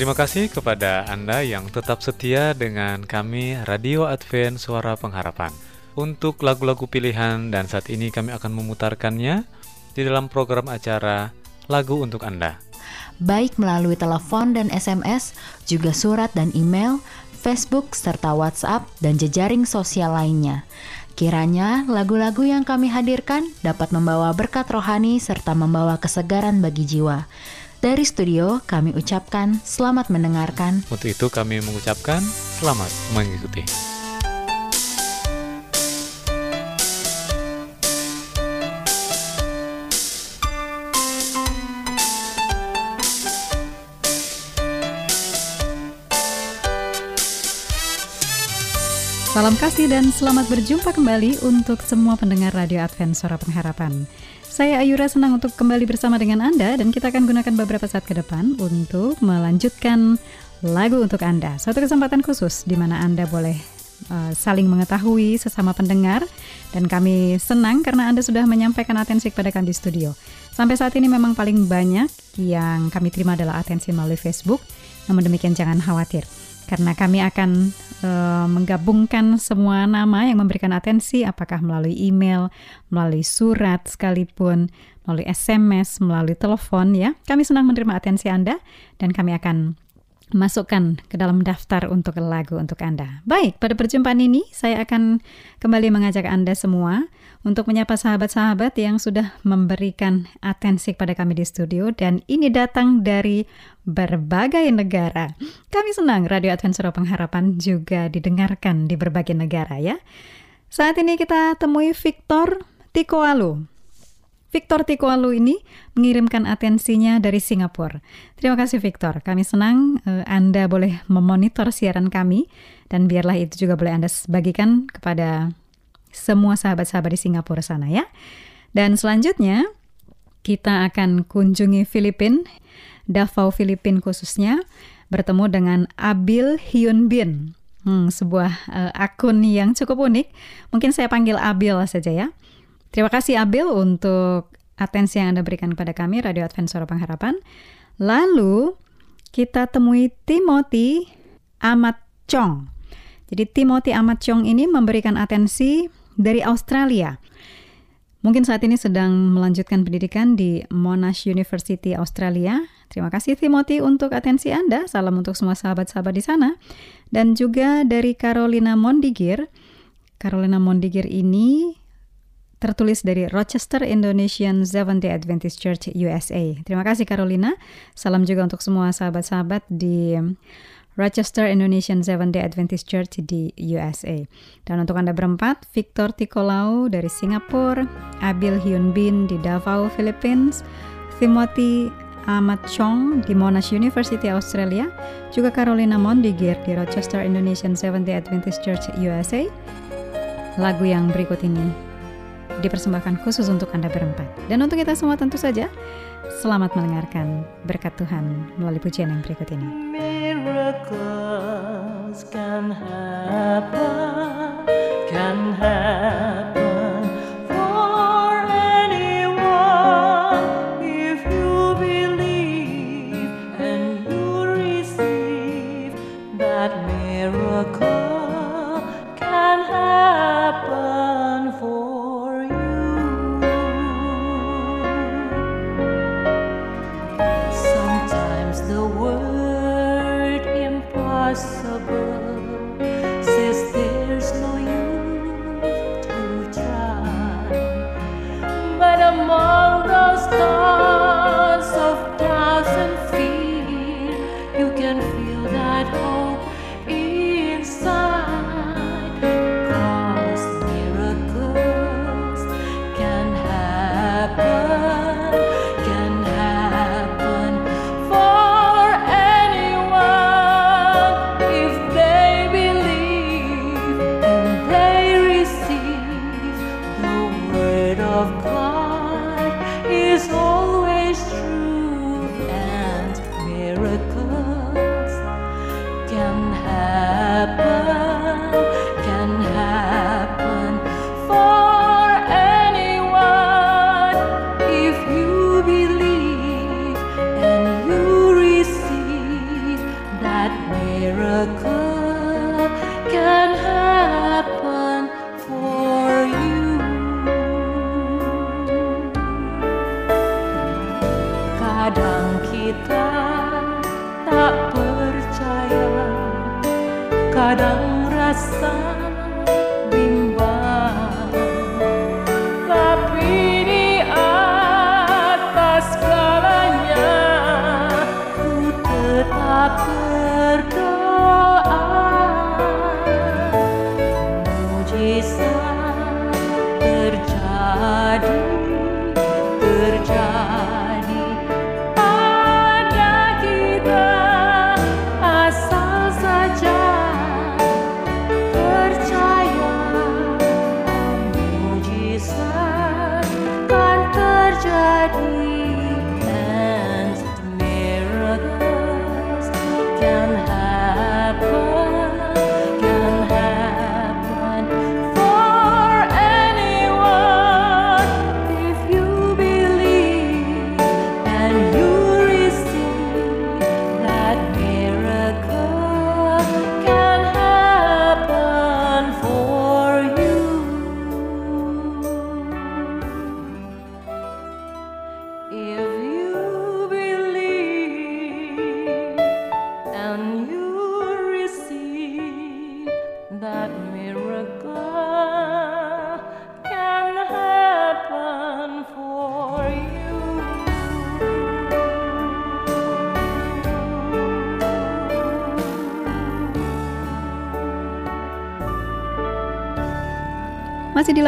Terima kasih kepada Anda yang tetap setia dengan kami Radio Advent Suara Pengharapan. Untuk lagu-lagu pilihan dan saat ini kami akan memutarkannya di dalam program acara Lagu untuk Anda. Baik melalui telepon dan SMS, juga surat dan email, Facebook serta WhatsApp dan jejaring sosial lainnya. Kiranya lagu-lagu yang kami hadirkan dapat membawa berkat rohani serta membawa kesegaran bagi jiwa. Dari studio kami ucapkan selamat mendengarkan. Untuk itu kami mengucapkan selamat mengikuti. Salam kasih dan selamat berjumpa kembali untuk semua pendengar Radio Advent Suara Pengharapan. Saya Ayura senang untuk kembali bersama dengan Anda dan kita akan gunakan beberapa saat ke depan untuk melanjutkan lagu untuk Anda. Suatu kesempatan khusus di mana Anda boleh uh, saling mengetahui sesama pendengar dan kami senang karena Anda sudah menyampaikan atensi kepada kami di studio. Sampai saat ini memang paling banyak yang kami terima adalah atensi melalui Facebook. Namun demikian jangan khawatir karena kami akan uh, menggabungkan semua nama yang memberikan atensi apakah melalui email, melalui surat sekalipun, melalui SMS, melalui telepon ya. Kami senang menerima atensi Anda dan kami akan masukkan ke dalam daftar untuk lagu untuk Anda. Baik, pada perjumpaan ini saya akan kembali mengajak Anda semua untuk menyapa sahabat-sahabat yang sudah memberikan atensi kepada kami di studio dan ini datang dari berbagai negara. Kami senang Radio Advent Suara Pengharapan juga didengarkan di berbagai negara ya. Saat ini kita temui Victor Tikoalu. Victor Tikoalu ini mengirimkan atensinya dari Singapura. Terima kasih Victor. Kami senang uh, Anda boleh memonitor siaran kami dan biarlah itu juga boleh Anda bagikan kepada semua sahabat-sahabat di Singapura sana ya. Dan selanjutnya kita akan kunjungi Filipina, Davao Filipina khususnya, bertemu dengan Abil Hyun Bin. Hmm, sebuah uh, akun yang cukup unik. Mungkin saya panggil Abil saja ya. Terima kasih Abil untuk atensi yang Anda berikan kepada kami, Radio Advent Suara Pengharapan. Lalu kita temui Timothy Amat Chong. Jadi Timothy Amat Chong ini memberikan atensi dari Australia. Mungkin saat ini sedang melanjutkan pendidikan di Monash University Australia. Terima kasih Timothy untuk atensi Anda. Salam untuk semua sahabat-sahabat di sana. Dan juga dari Carolina Mondigir. Carolina Mondigir ini tertulis dari Rochester Indonesian Seventh Day Adventist Church USA. Terima kasih Carolina. Salam juga untuk semua sahabat-sahabat di Rochester Indonesian Seventh Day Adventist Church di USA. Dan untuk Anda berempat, Victor Tikolau dari Singapura, Abil Hyun Bin di Davao, Philippines, Timothy Ahmad Chong di Monash University Australia, juga Carolina Mondigir di Rochester Indonesian Seventh Day Adventist Church USA. Lagu yang berikut ini dipersembahkan khusus untuk Anda berempat. Dan untuk kita semua tentu saja, selamat mendengarkan berkat Tuhan melalui pujian yang berikut ini. Miracles can happen, Masih di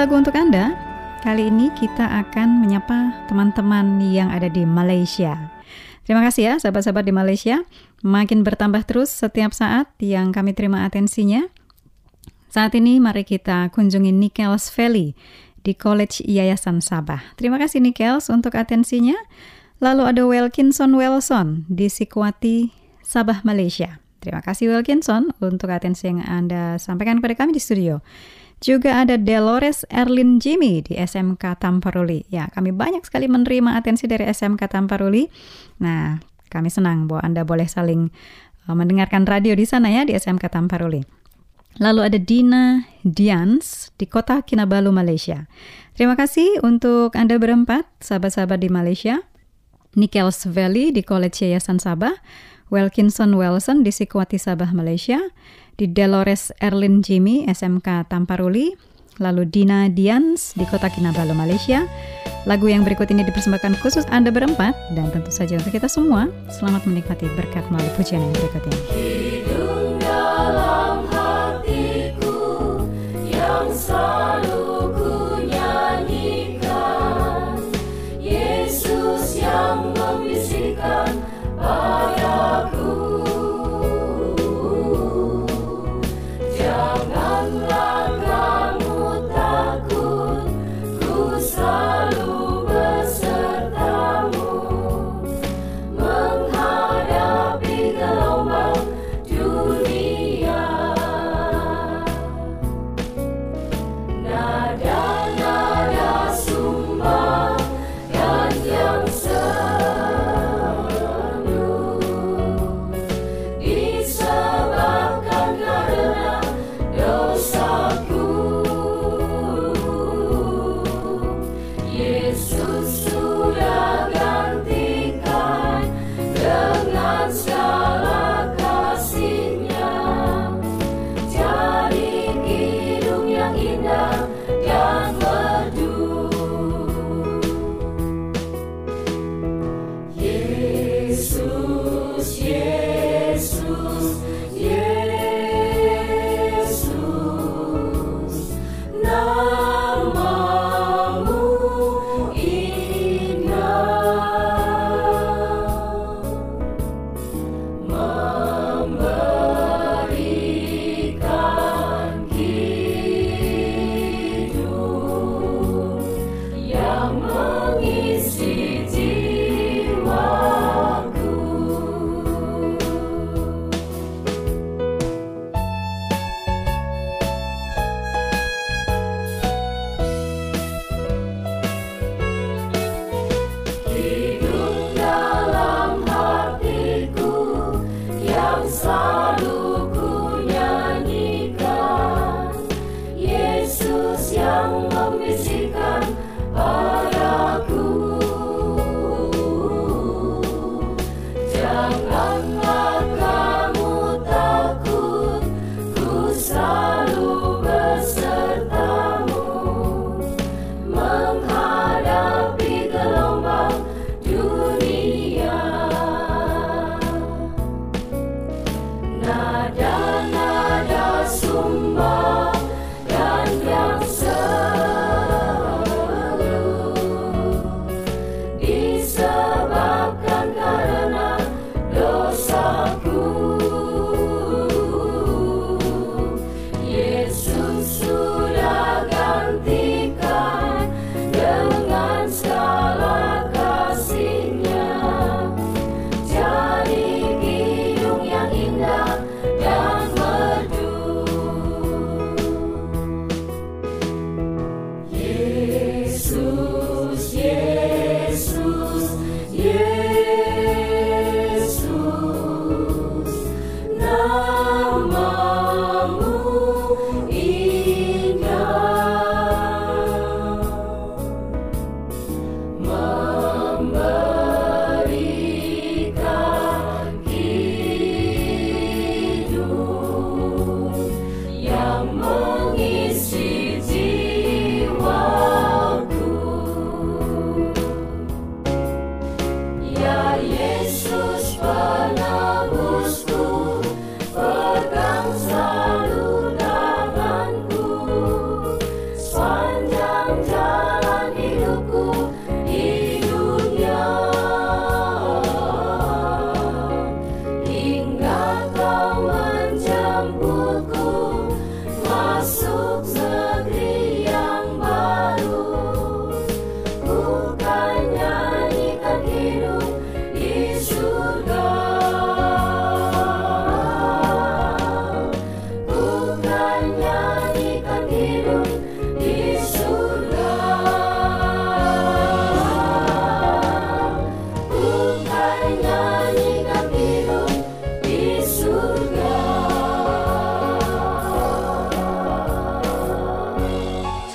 lagu untuk Anda. Kali ini kita akan menyapa teman-teman yang ada di Malaysia. Terima kasih ya sahabat-sahabat di Malaysia. Makin bertambah terus setiap saat yang kami terima atensinya. Saat ini mari kita kunjungi Nichols Valley di College Yayasan Sabah. Terima kasih Nichols untuk atensinya. Lalu ada Wilkinson Wilson di Sikwati, Sabah, Malaysia. Terima kasih Wilkinson untuk atensi yang Anda sampaikan kepada kami di studio. Juga ada Dolores Erlin Jimmy di SMK Tamparuli. Ya, kami banyak sekali menerima atensi dari SMK Tamparuli. Nah, kami senang bahwa Anda boleh saling uh, mendengarkan radio di sana ya di SMK Tamparuli. Lalu ada Dina Dians di kota Kinabalu, Malaysia. Terima kasih untuk Anda berempat, sahabat-sahabat di Malaysia. Nichols Valley di College Yayasan Sabah. Wilkinson Wilson di Sikwati Sabah, Malaysia di Dolores Erlin Jimmy SMK Tamparuli, lalu Dina Dians di Kota Kinabalu, Malaysia. Lagu yang berikut ini dipersembahkan khusus Anda berempat dan tentu saja untuk kita semua. Selamat menikmati berkat melalui pujian yang berikut ini.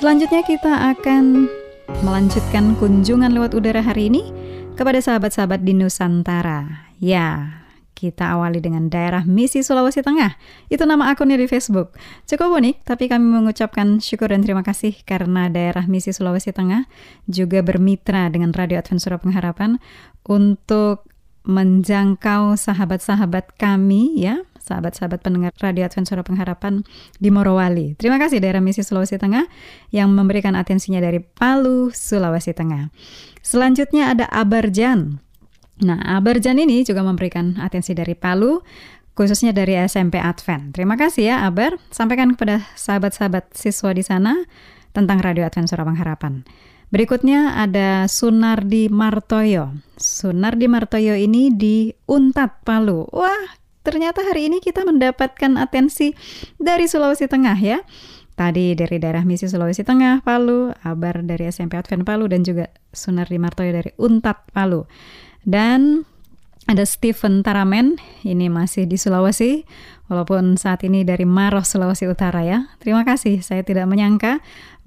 Selanjutnya kita akan melanjutkan kunjungan lewat udara hari ini kepada sahabat-sahabat di Nusantara. Ya, kita awali dengan daerah Misi Sulawesi Tengah. Itu nama akunnya di Facebook. Cukup unik, tapi kami mengucapkan syukur dan terima kasih karena daerah Misi Sulawesi Tengah juga bermitra dengan Radio Advent Surah Pengharapan untuk menjangkau sahabat-sahabat kami ya sahabat-sahabat pendengar Radio Advent Suara Pengharapan di Morowali. Terima kasih daerah Misi Sulawesi Tengah yang memberikan atensinya dari Palu, Sulawesi Tengah. Selanjutnya ada Abarjan. Nah, Abarjan ini juga memberikan atensi dari Palu, khususnya dari SMP Advent. Terima kasih ya Abar, sampaikan kepada sahabat-sahabat siswa di sana tentang Radio Advent Suara Pengharapan. Berikutnya ada Sunardi Martoyo. Sunardi Martoyo ini di Untat, Palu. Wah, ternyata hari ini kita mendapatkan atensi dari Sulawesi Tengah ya. Tadi dari daerah Misi Sulawesi Tengah, Palu, Abar dari SMP Advent Palu, dan juga Sunardi Martoyo dari Untat Palu. Dan ada Stephen Taramen, ini masih di Sulawesi, walaupun saat ini dari Maros, Sulawesi Utara ya. Terima kasih, saya tidak menyangka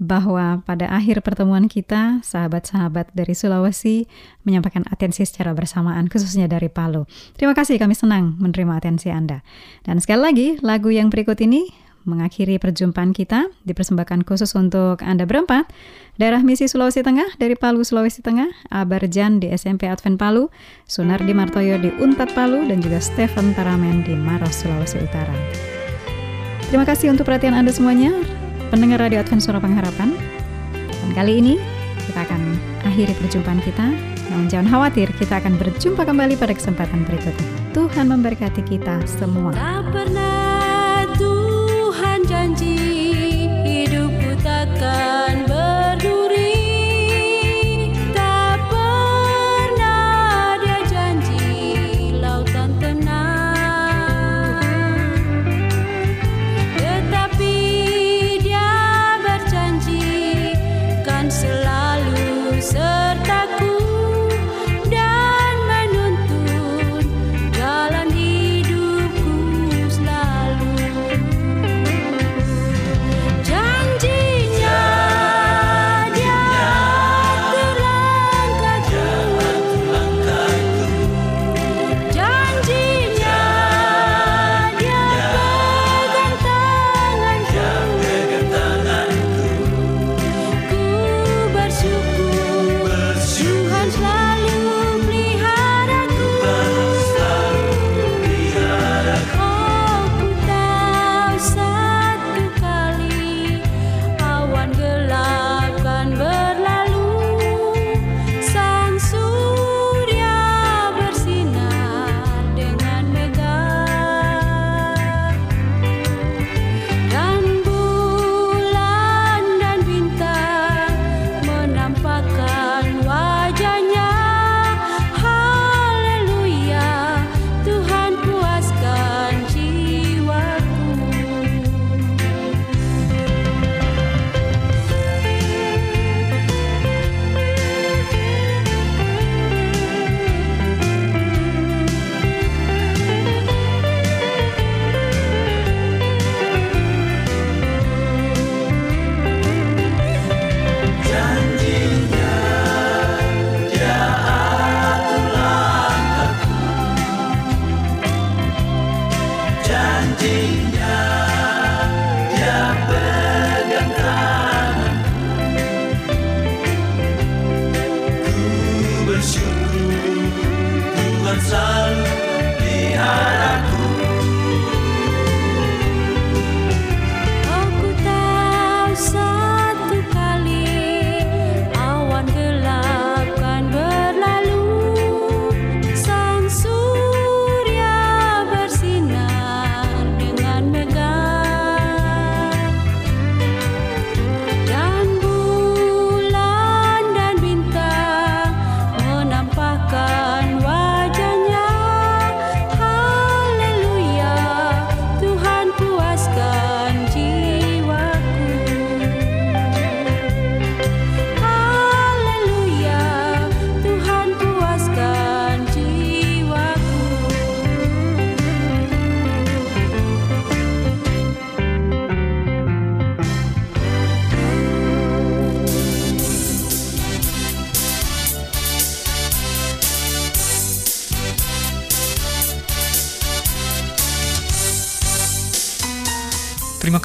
bahwa pada akhir pertemuan kita, sahabat-sahabat dari Sulawesi menyampaikan atensi secara bersamaan, khususnya dari Palu. Terima kasih, kami senang menerima atensi Anda. Dan sekali lagi, lagu yang berikut ini mengakhiri perjumpaan kita dipersembahkan khusus untuk Anda berempat. Daerah Misi Sulawesi Tengah dari Palu, Sulawesi Tengah, Abarjan di SMP Advent Palu, Sunardi Martoyo di Unpad Palu, dan juga Stephen Taramen di Maros, Sulawesi Utara. Terima kasih untuk perhatian Anda semuanya pendengar Radio Advent Suara Pengharapan. Dan kali ini kita akan akhiri perjumpaan kita. Namun jangan khawatir, kita akan berjumpa kembali pada kesempatan berikutnya. Tuhan memberkati kita semua. Tak pernah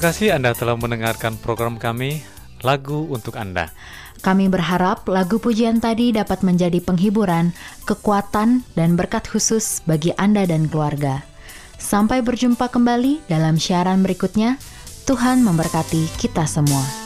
kasih Anda telah mendengarkan program kami Lagu untuk Anda. Kami berharap lagu pujian tadi dapat menjadi penghiburan, kekuatan, dan berkat khusus bagi Anda dan keluarga. Sampai berjumpa kembali dalam siaran berikutnya. Tuhan memberkati kita semua.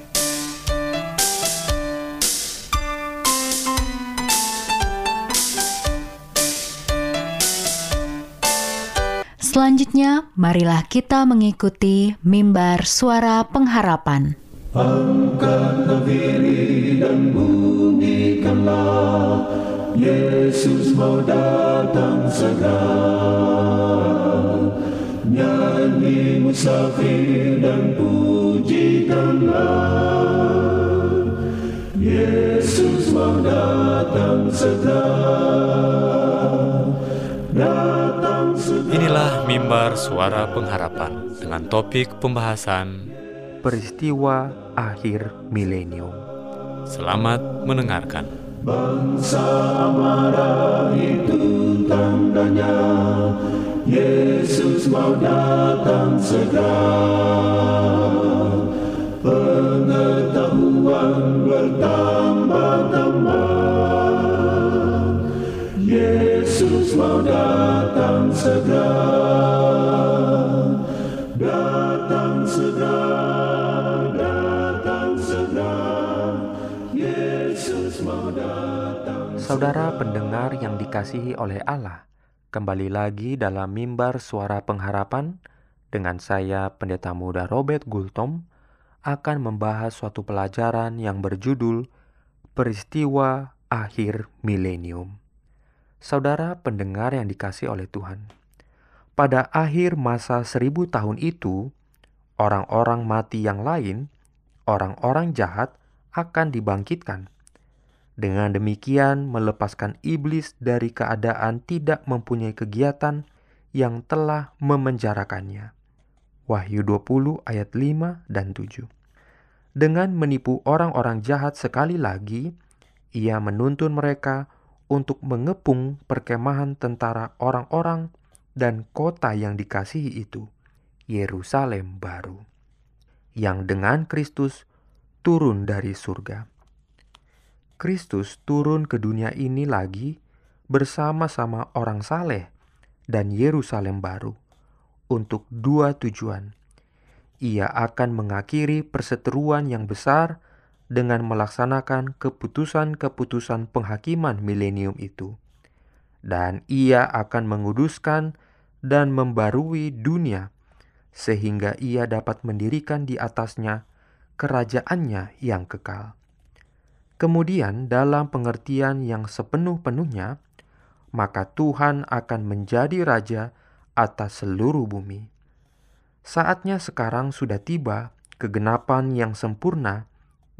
Selanjutnya, marilah kita mengikuti mimbar suara pengharapan. Angkatlah diri dan bunyikanlah Yesus mau datang segera Nyanyi musafir dan pujikanlah Yesus mau datang segera mimbar suara pengharapan dengan topik pembahasan peristiwa akhir milenium. Selamat mendengarkan. Bangsa marah itu tandanya Yesus mau datang segera Pengetahuan bertambah-tambah Saudara pendengar yang dikasihi oleh Allah, kembali lagi dalam mimbar suara pengharapan dengan saya Pendeta Muda Robert Gultom akan membahas suatu pelajaran yang berjudul Peristiwa Akhir Milenium. Saudara pendengar yang dikasih oleh Tuhan, pada akhir masa seribu tahun itu, orang-orang mati yang lain, orang-orang jahat akan dibangkitkan. Dengan demikian melepaskan iblis dari keadaan tidak mempunyai kegiatan yang telah memenjarakannya. Wahyu 20 ayat 5 dan 7. Dengan menipu orang-orang jahat sekali lagi, ia menuntun mereka untuk mengepung perkemahan tentara orang-orang dan kota yang dikasihi itu, Yerusalem baru, yang dengan Kristus turun dari surga. Kristus turun ke dunia ini lagi bersama-sama orang saleh dan Yerusalem baru untuk dua tujuan. Ia akan mengakhiri perseteruan yang besar dengan melaksanakan keputusan-keputusan penghakiman milenium itu. Dan ia akan menguduskan dan membarui dunia sehingga ia dapat mendirikan di atasnya kerajaannya yang kekal. Kemudian dalam pengertian yang sepenuh-penuhnya, maka Tuhan akan menjadi raja atas seluruh bumi. Saatnya sekarang sudah tiba kegenapan yang sempurna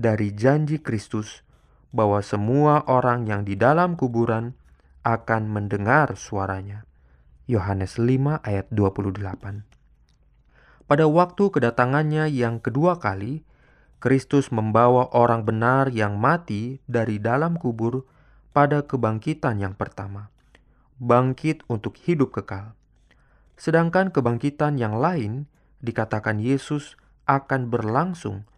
dari janji Kristus bahwa semua orang yang di dalam kuburan akan mendengar suaranya. Yohanes 5 ayat 28. Pada waktu kedatangannya yang kedua kali, Kristus membawa orang benar yang mati dari dalam kubur pada kebangkitan yang pertama. Bangkit untuk hidup kekal. Sedangkan kebangkitan yang lain dikatakan Yesus akan berlangsung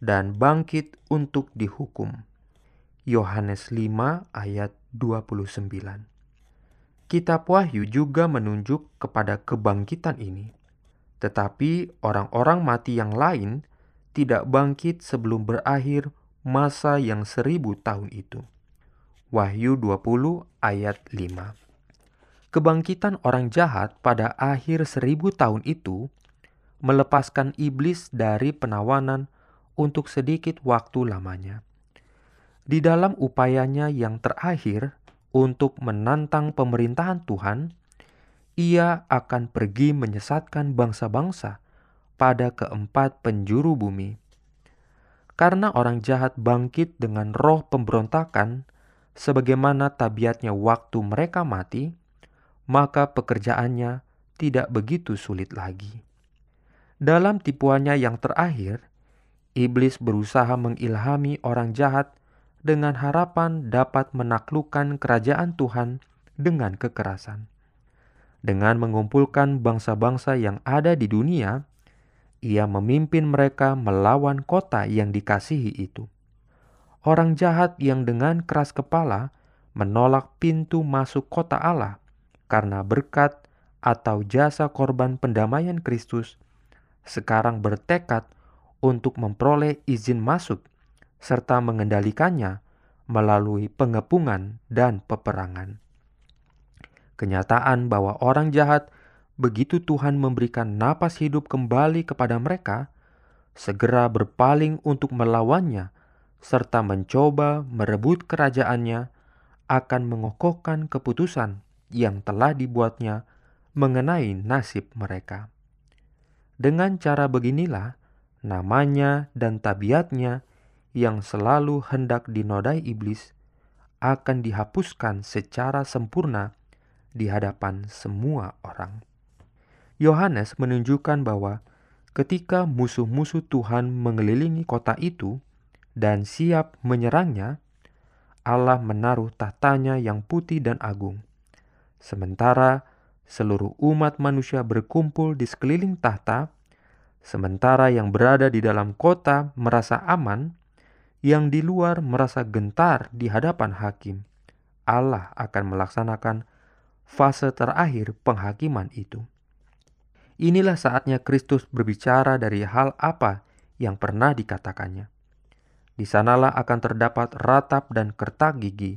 dan bangkit untuk dihukum. Yohanes 5 ayat 29. Kitab Wahyu juga menunjuk kepada kebangkitan ini. Tetapi orang-orang mati yang lain tidak bangkit sebelum berakhir masa yang seribu tahun itu. Wahyu 20 ayat 5 Kebangkitan orang jahat pada akhir seribu tahun itu melepaskan iblis dari penawanan untuk sedikit waktu lamanya. Di dalam upayanya yang terakhir untuk menantang pemerintahan Tuhan, ia akan pergi menyesatkan bangsa-bangsa pada keempat penjuru bumi. Karena orang jahat bangkit dengan roh pemberontakan, sebagaimana tabiatnya waktu mereka mati, maka pekerjaannya tidak begitu sulit lagi. Dalam tipuannya yang terakhir, iblis berusaha mengilhami orang jahat dengan harapan dapat menaklukkan kerajaan Tuhan dengan kekerasan. Dengan mengumpulkan bangsa-bangsa yang ada di dunia, ia memimpin mereka melawan kota yang dikasihi itu. Orang jahat yang dengan keras kepala menolak pintu masuk kota Allah karena berkat atau jasa korban pendamaian Kristus, sekarang bertekad untuk memperoleh izin masuk serta mengendalikannya melalui pengepungan dan peperangan. Kenyataan bahwa orang jahat begitu Tuhan memberikan napas hidup kembali kepada mereka, segera berpaling untuk melawannya serta mencoba merebut kerajaannya akan mengokohkan keputusan yang telah dibuatnya mengenai nasib mereka. Dengan cara beginilah, namanya dan tabiatnya yang selalu hendak dinodai iblis akan dihapuskan secara sempurna di hadapan semua orang. Yohanes menunjukkan bahwa ketika musuh-musuh Tuhan mengelilingi kota itu dan siap menyerangnya, Allah menaruh tahtanya yang putih dan agung. Sementara seluruh umat manusia berkumpul di sekeliling tahta, sementara yang berada di dalam kota merasa aman, yang di luar merasa gentar di hadapan hakim. Allah akan melaksanakan fase terakhir penghakiman itu. Inilah saatnya Kristus berbicara dari hal apa yang pernah dikatakannya. Di sanalah akan terdapat ratap dan kertak gigi,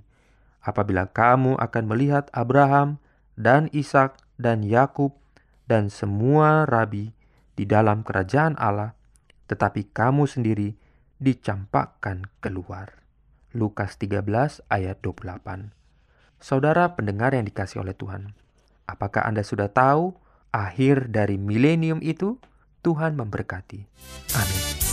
apabila kamu akan melihat Abraham dan Ishak dan Yakub dan semua rabi di dalam kerajaan Allah, tetapi kamu sendiri dicampakkan keluar. Lukas 13 ayat 28. Saudara pendengar yang dikasih oleh Tuhan, apakah Anda sudah tahu akhir dari milenium itu? Tuhan memberkati. Amin.